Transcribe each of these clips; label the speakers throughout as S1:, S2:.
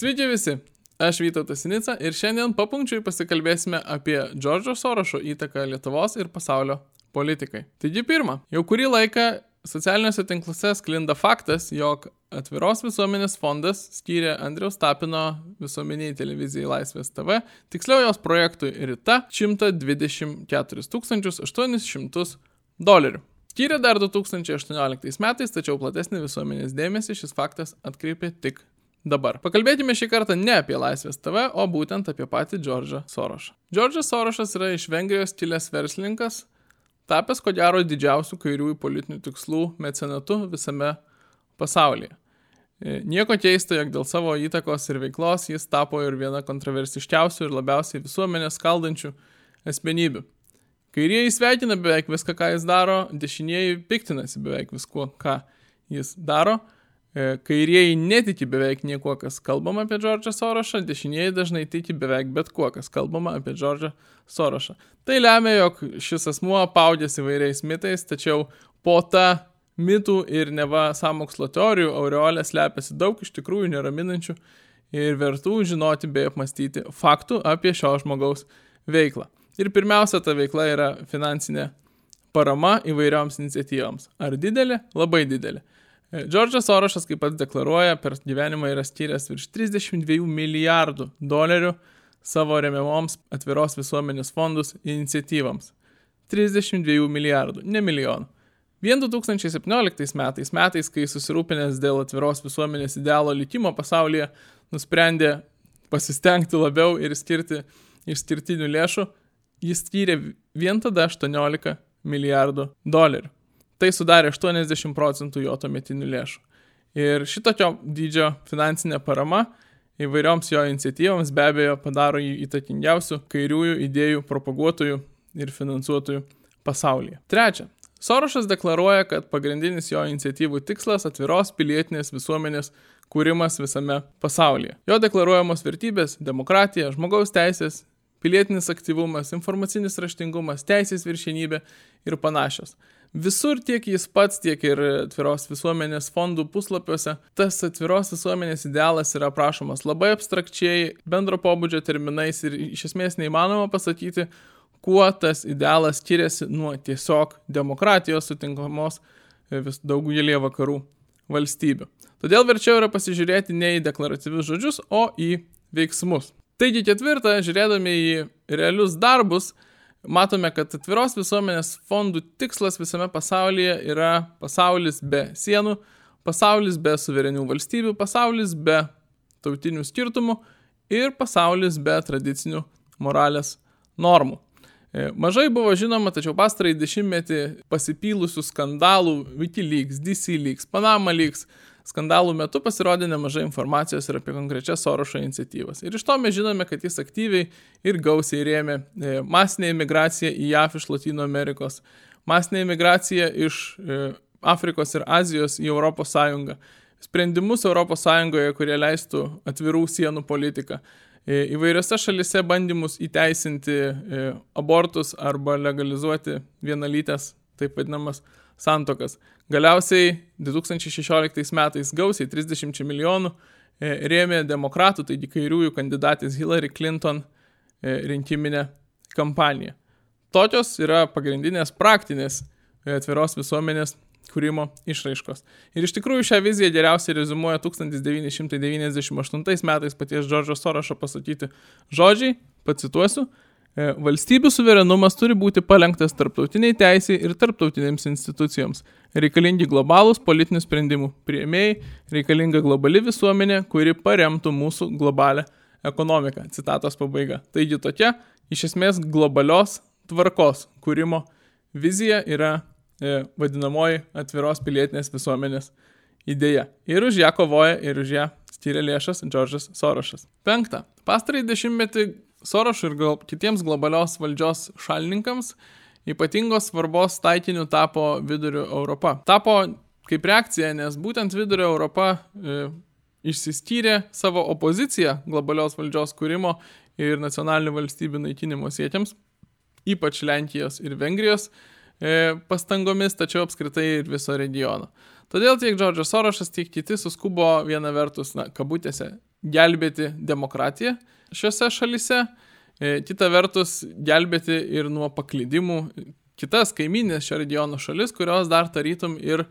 S1: Sveiki visi, aš Vytautas Sinica ir šiandien papunkčiui pasikalbėsime apie Džordžo Sorošo įtaką Lietuvos ir pasaulio politikai. Taigi pirma, jau kurį laiką socialiniuose tinkluose sklinda faktas, jog Atviros visuomenės fondas skyrė Andriaus Tapino visuomeniai televizijai Laisvės TV, tiksliau jos projektui Rita 124 800 dolerių. Skyrė dar 2018 metais, tačiau platesnį visuomenės dėmesį šis faktas atkreipė tik dabar. Pakalbėkime šį kartą ne apie Laisvės TV, o būtent apie patį Džordžą Sorošą. Džordžas Sorošas yra iš Vengrijos kilęs verslininkas, tapęs ko gero didžiausių kairiųjų politinių tikslų mecenatu visame pasaulyje. E, nieko keista, jog dėl savo įtakos ir veiklos jis tapo ir viena kontroversiškiausių ir labiausiai visuomenės kaldančių asmenybių. Kairieji sveikina beveik viską, ką jis daro, dešinieji piktinasi beveik viskuo, ką jis daro. E, kairieji netiki beveik niekuo, kas kalbama apie Džordžą Sorošą, dešinieji dažnai tiki beveik bet kuo, kas kalbama apie Džordžą Sorošą. Tai lemia, jog šis asmuo paudės įvairiais mitais, tačiau po tą mitų ir neva samokslo teorijų aureolė slepiasi daug iš tikrųjų neraminančių ir vertų žinoti bei apmastyti faktų apie šio žmogaus veiklą. Ir pirmiausia, ta veikla yra finansinė parama įvairioms iniciatyvoms. Ar didelė? Labai didelė. Džordžas Sorošas, kaip pats deklaruoja, per gyvenimą yra skyręs virš 32 milijardų dolerių savo remiamoms atviros visuomenės fondus iniciatyvams. 32 milijardų, ne milijonų. Vien 2017 metais, metais, kai susirūpinęs dėl atviros visuomenės idealo likimo pasaulyje, nusprendė pasistengti labiau ir skirti išskirtinių lėšų, jis skyrė vien tada 18 milijardų dolerių. Tai sudarė 80 procentų jo tuometinių lėšų. Ir šitokio dydžio finansinė parama įvairioms jo iniciatyvoms be abejo padaro jį įtakingiausių kairiųjų idėjų propaguotojų ir finansuotojų pasaulyje. Trečia, Sorošas deklaruoja, kad pagrindinis jo iniciatyvų tikslas - atviros pilietinės visuomenės kūrimas visame pasaulyje. Jo deklaruojamos vertybės - demokratija, žmogaus teisės, pilietinis aktyvumas, informacinis raštingumas, teisės viršenybė ir panašios. Visur tiek jis pats, tiek ir atviros visuomenės fondų puslapiuose tas atviros visuomenės idealas yra aprašomas labai abstrakčiai, bendro pobūdžio terminais ir iš esmės neįmanoma pasakyti, kuo tas idealas skiriasi nuo tiesiog demokratijos sutinkamos vis daugelį vakarų valstybių. Todėl verčiau yra pasižiūrėti ne į deklaratyvius žodžius, o į veiksmus. Taigi ketvirta, žiūrėdami į realius darbus, matome, kad atviros visuomenės fondų tikslas visame pasaulyje yra pasaulis be sienų, pasaulis be suverenių valstybių, pasaulis be tautinių skirtumų ir pasaulis be tradicinių moralės normų. E, mažai buvo žinoma, tačiau pastarai dešimtmetį pasipylusių skandalų Wikileaks, DC Leaks, Panama Leaks skandalų metu pasirodė nemažai informacijos ir apie konkrečias Sorošo iniciatyvas. Ir iš to mes žinome, kad jis aktyviai ir gausiai rėmė e, masinę imigraciją į JAF iš Latino Amerikos, masinę imigraciją iš e, Afrikos ir Azijos į Sąjungą, sprendimus Sąjungoje, kurie leistų atvirų sienų politiką E, įvairiose šalise bandymus įteisinti abortus arba legalizuoti vienalytės, taip vadinamas, santokas. Galiausiai 2016 metais gausiai 30 milijonų e, rėmė demokratų, taigi kairiųjų kandidatės Hillary Clinton rinkiminę kampaniją. Tokios yra pagrindinės praktinės atviros visuomenės kūrimo išraiškos. Ir iš tikrųjų šią viziją geriausiai rezumuoja 1998 metais paties Džordžo Sorošo pasakyti žodžiai, pacituosiu, e, valstybių suverenumas turi būti palengtas tarptautiniai teisiai ir tarptautinėms institucijoms. Reikalingi globalūs politinių sprendimų prieimėjai, reikalinga globali visuomenė, kuri paremtų mūsų globalią ekonomiką. Citatos pabaiga. Taigi tokia iš esmės globalios tvarkos kūrimo vizija yra E, vadinamoji atviros pilietinės visuomenės idėja. Ir už ją kovoja ir už ją skiria lėšas Džordžas Sorošas. Penkta. Pastarai dešimtmetį Sorošų ir gal kitiems globalios valdžios šalininkams ypatingos svarbos taikiniu tapo Vidurio Europa. Tapo kaip reakcija, nes būtent Vidurio Europa e, išsiskyrė savo opoziciją globalios valdžios kūrimo ir nacionalinių valstybių naikinimo siekiams, ypač Lenkijos ir Vengrijos E, pastangomis, tačiau apskritai ir viso regiono. Todėl tiek Džordžas Sorošas, tiek kiti suskubo viena vertus, na, kabutėse, gelbėti demokratiją šiuose šalise, e, kita vertus gelbėti ir nuo paklydimų kitas kaiminės šio regiono šalis, kurios dar tarytum ir e,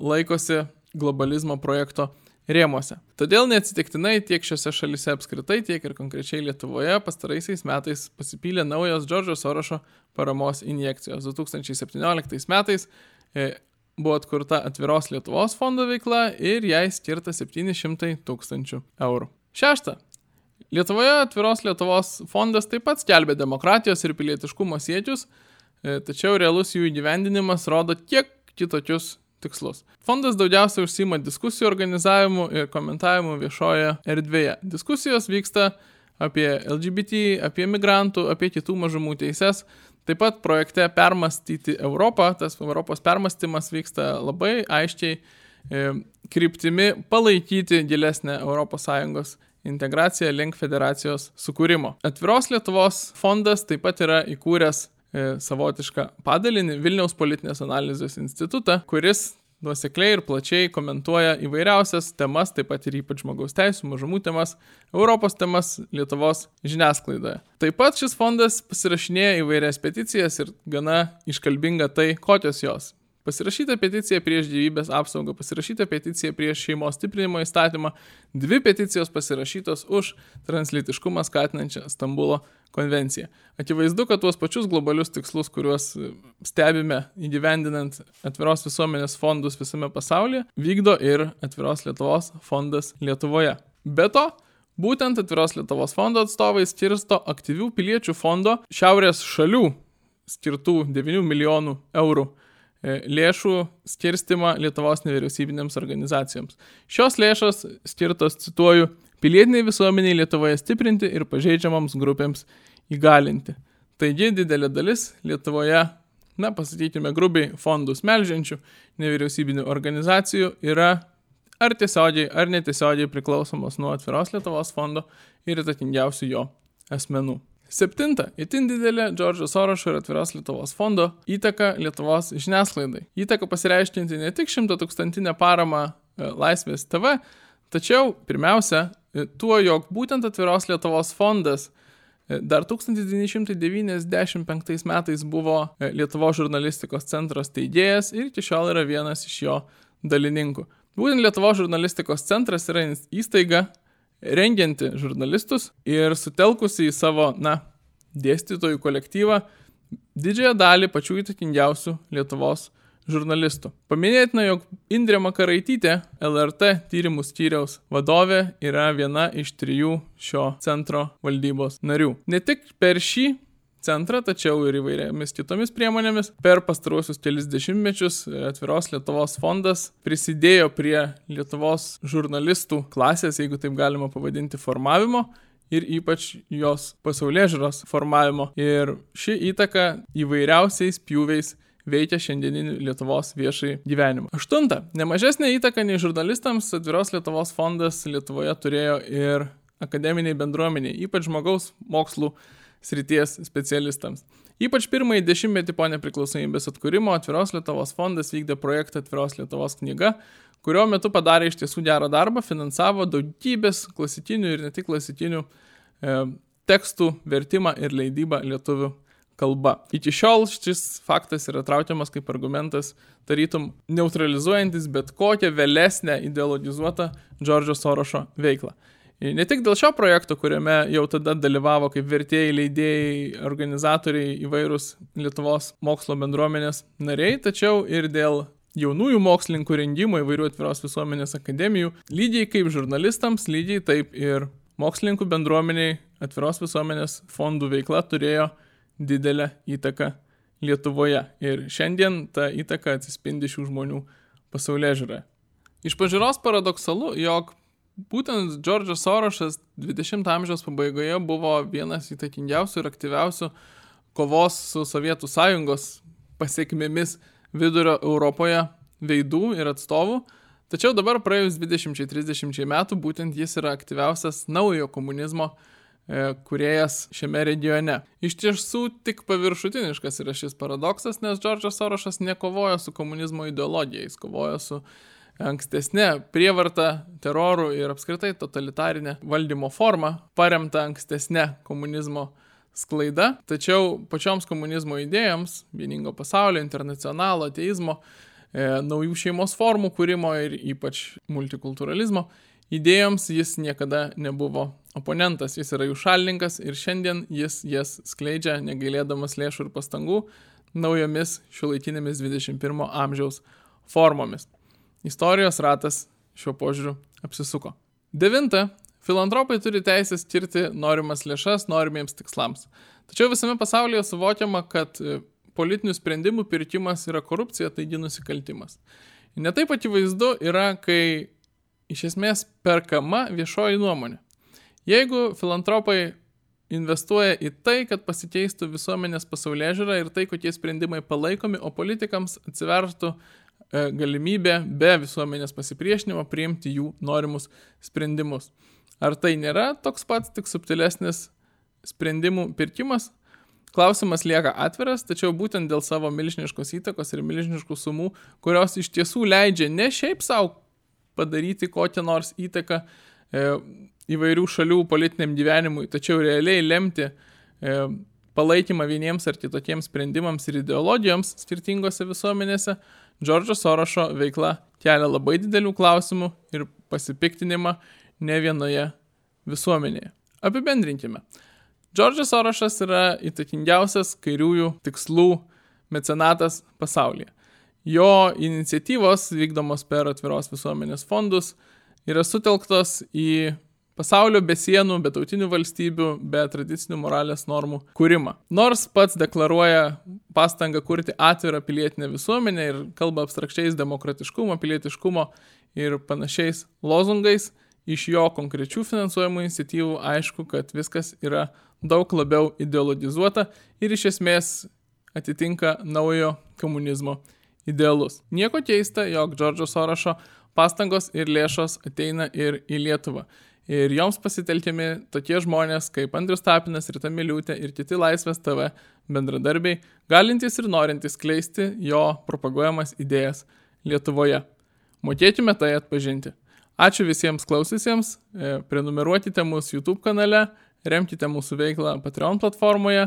S1: laikosi globalizmo projekto rėmose. Todėl neatsitiktinai tiek šiose šalise apskritai, tiek ir konkrečiai Lietuvoje pastaraisiais metais pasipylė naujos Džordžo Sorošo paramos injekcijos. 2017 metais e, buvo atkurta atviros Lietuvos fondo veikla ir jai skirta 700 tūkstančių eurų. Šešta. Lietuvoje atviros Lietuvos fondas taip pat skelbė demokratijos ir pilietiškumo siekius, e, tačiau realus jų įgyvendinimas rodo kiek kitokius tikslus. Fondas daugiausiai užsima diskusijų organizavimu ir komentavimu viešoje erdvėje. Diskusijos vyksta apie LGBT, apie migrantų, apie kitų mažumų teises. Taip pat projekte Permastyti Europą, tas Europos permastymas vyksta labai aiškiai e, kryptimi palaikyti gilesnę ES integraciją link federacijos sukūrimo. Atviros Lietuvos fondas taip pat yra įkūręs E, savotišką padalinį Vilniaus politinės analizės institutą, kuris nuosekliai ir plačiai komentuoja įvairiausias temas, taip pat ir ypač žmogaus teisų, mažumų temas, Europos temas Lietuvos žiniasklaidoje. Taip pat šis fondas pasirašinėja įvairias peticijas ir gana iškalbinga tai, kokios jos. Pasirašyta peticija prieš gyvybės apsaugą, pasirašyta peticija prieš šeimos stiprinimo įstatymą, dvi peticijos pasirašytos už translitiškumą skatinančią Stambulo konvenciją. Akivaizdu, kad tuos pačius globalius tikslus, kuriuos stebime įgyvendinant atviros visuomenės fondus visame pasaulyje, vykdo ir atviros Lietuvos fondas Lietuvoje. Be to, būtent atviros Lietuvos fondo atstovai skirsto aktyvių piliečių fondo šiaurės šalių skirtų 9 milijonų eurų E, lėšų skirstimą Lietuvos nevyriausybinėms organizacijoms. Šios lėšos skirtos, cituoju, pilietiniai visuomeniai Lietuvoje stiprinti ir pažeidžiamoms grupėms įgalinti. Taigi didelė dalis Lietuvoje, na pasakykime grubiai, fondus melžiančių nevyriausybinių organizacijų yra ar tiesiogiai, ar netiesiogiai priklausomos nuo atviros Lietuvos fondo ir įtakingiausių jo asmenų. Septinta, itin didelė Džordžo Sorošo ir atviros Lietuvos fondo įtaka Lietuvos žiniasklaidai. Įtaka pasireiškinti ne tik šimto tūkstantinę paramą e, Laisvės TV, tačiau pirmiausia e, tuo, jog būtent atviros Lietuvos fondas e, dar 1995 metais buvo Lietuvos žurnalistikos centro steigėjas ir iki šiol yra vienas iš jo dalininkų. Būtent Lietuvos žurnalistikos centras yra įstaiga, rengianti žurnalistus ir sutelkusi į savo, na, dėstytojų kolektyvą didžiąją dalį pačių įtakingiausių Lietuvos žurnalistų. Paminėtina, jog Indrė Makaraitytė, LRT tyrimų skyriaus vadovė, yra viena iš trijų šio centro valdybos narių. Ne tik per šį centrą, tačiau ir įvairiamis kitomis priemonėmis. Per pastaruosius kelius dešimtmečius atviros Lietuvos fondas prisidėjo prie Lietuvos žurnalistų klasės, jeigu taip galima pavadinti, formavimo ir ypač jos pasaulyje žiūros formavimo. Ir ši įtaka įvairiausiais pjūviais veikia šiandieninį Lietuvos viešai gyvenimą. Aštunta. Nemažesnė įtaka nei žurnalistams atviros Lietuvos fondas Lietuvoje turėjo ir akademiniai bendruomeniai, ypač žmogaus mokslų srities specialistams. Ypač pirmąjį dešimtmetį po nepriklausomybės atkūrimo atviros Lietuvos fondas vykdė projektą Atviros Lietuvos knyga, kurio metu padarė iš tiesų gerą darbą, finansavo daugybės klasikinių ir ne tik klasikinių e, tekstų vertimą ir leidybą lietuvių kalba. Iki šiol šis faktas yra traukiamas kaip argumentas, tarytum neutralizuojantis bet kokią vėlesnę ideologizuotą Džordžo Sorošo veiklą. Ne tik dėl šio projekto, kuriame jau tada dalyvavo kaip vertėjai, leidėjai, organizatoriai, įvairūs Lietuvos mokslo bendruomenės nariai, tačiau ir dėl jaunųjų mokslininkų rengimo įvairių atviros visuomenės akademijų, lygiai kaip žurnalistams, lygiai taip ir mokslininkų bendruomeniai atviros visuomenės fondų veikla turėjo didelę įtaką Lietuvoje. Ir šiandien ta įtaka atsispindi šių žmonių pasaulyje žiūroje. Iš pažiūros paradoksalu, jog būtent Džordžas Sorošas 20-ojo amžiaus pabaigoje buvo vienas įtakingiausių ir aktyviausių kovos su Sovietų sąjungos pasiekmėmis vidurio Europoje veidų ir atstovų. Tačiau dabar praėjus 20-30 metų būtent jis yra aktyviausias naujo komunizmo e, kuriejas šiame regione. Iš tiesų tik paviršutiniškas yra šis paradoksas, nes Džordžas Sorošas nekovojo su komunizmo ideologija, jis kovojo su ankstesnė prievarta, terorų ir apskritai totalitarinė valdymo forma, paremta ankstesnė komunizmo sklaida, tačiau pačioms komunizmo idėjams, vieningo pasaulio, internacionalo, ateizmo, e, naujų šeimos formų kūrimo ir ypač multikulturalizmo idėjoms jis niekada nebuvo oponentas, jis yra jų šalininkas ir šiandien jis jas skleidžia, negailėdamas lėšų ir pastangų, naujomis šiuolaikinėmis 21 amžiaus formomis. Istorijos ratas šiuo požiūriu apsisuko. Devinta, Filantropai turi teisę skirti norimas lėšas norimiems tikslams. Tačiau visame pasaulyje suvokiama, kad e, politinių sprendimų pirkimas yra korupcija, taigi nusikaltimas. Netaip akivaizdu yra, kai iš esmės perkama viešoji nuomonė. Jeigu filantropai investuoja į tai, kad pasikeistų visuomenės pasaulyje žiūra ir tai, kokie sprendimai palaikomi, o politikams atsivertų galimybė be visuomenės pasipriešinimo priimti jų norimus sprendimus. Ar tai nėra toks pats, tik subtilesnis sprendimų pirkimas? Klausimas lieka atviras, tačiau būtent dėl savo milžiniškos įtakos ir milžiniškų sumų, kurios iš tiesų leidžia ne šiaip savo padaryti kokią nors įtaką e, įvairių šalių politiniam gyvenimui, tačiau realiai lemti e, palaikymą vieniems ar kitokiems sprendimams ir ideologijoms skirtingose visuomenėse, Džordžo Sorošo veikla kelia labai didelių klausimų ir pasipiktinimą ne vienoje visuomenėje. Apibendrinkime. Džordžas Sorošas yra įtakingiausias kairiųjų tikslų mecenatas pasaulyje. Jo iniciatyvos vykdomos per atviros visuomenės fondus yra sutelktos į pasaulio be sienų, be tautinių valstybių, be tradicinių moralės normų kūrimą. Nors pats deklaruoja pastangą kurti atvirą pilietinę visuomenę ir kalba abstrakčiais demokratiškumo, pilietiškumo ir panašiais lozungais, iš jo konkrečių finansuojamų iniciatyvų aišku, kad viskas yra daug labiau ideologizuota ir iš esmės atitinka naujo komunizmo idealus. Nieko keista, jog Džordžo Sorošo pastangos ir lėšos ateina ir į Lietuvą. Ir joms pasitelkiami tokie žmonės kaip Andrius Tapinas, Rita Miliūtė ir kiti Laisvės TV bendradarbiai, galintys ir norintys kleisti jo propaguojamas idėjas Lietuvoje. Mokėkime tai atpažinti. Ačiū visiems klausysiams, e, prenumeruokite mūsų YouTube kanale, remkite mūsų veiklą Patreon platformoje,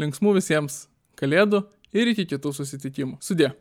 S1: linksmų visiems kalėdų ir iki kitų susitikimų. Sudė.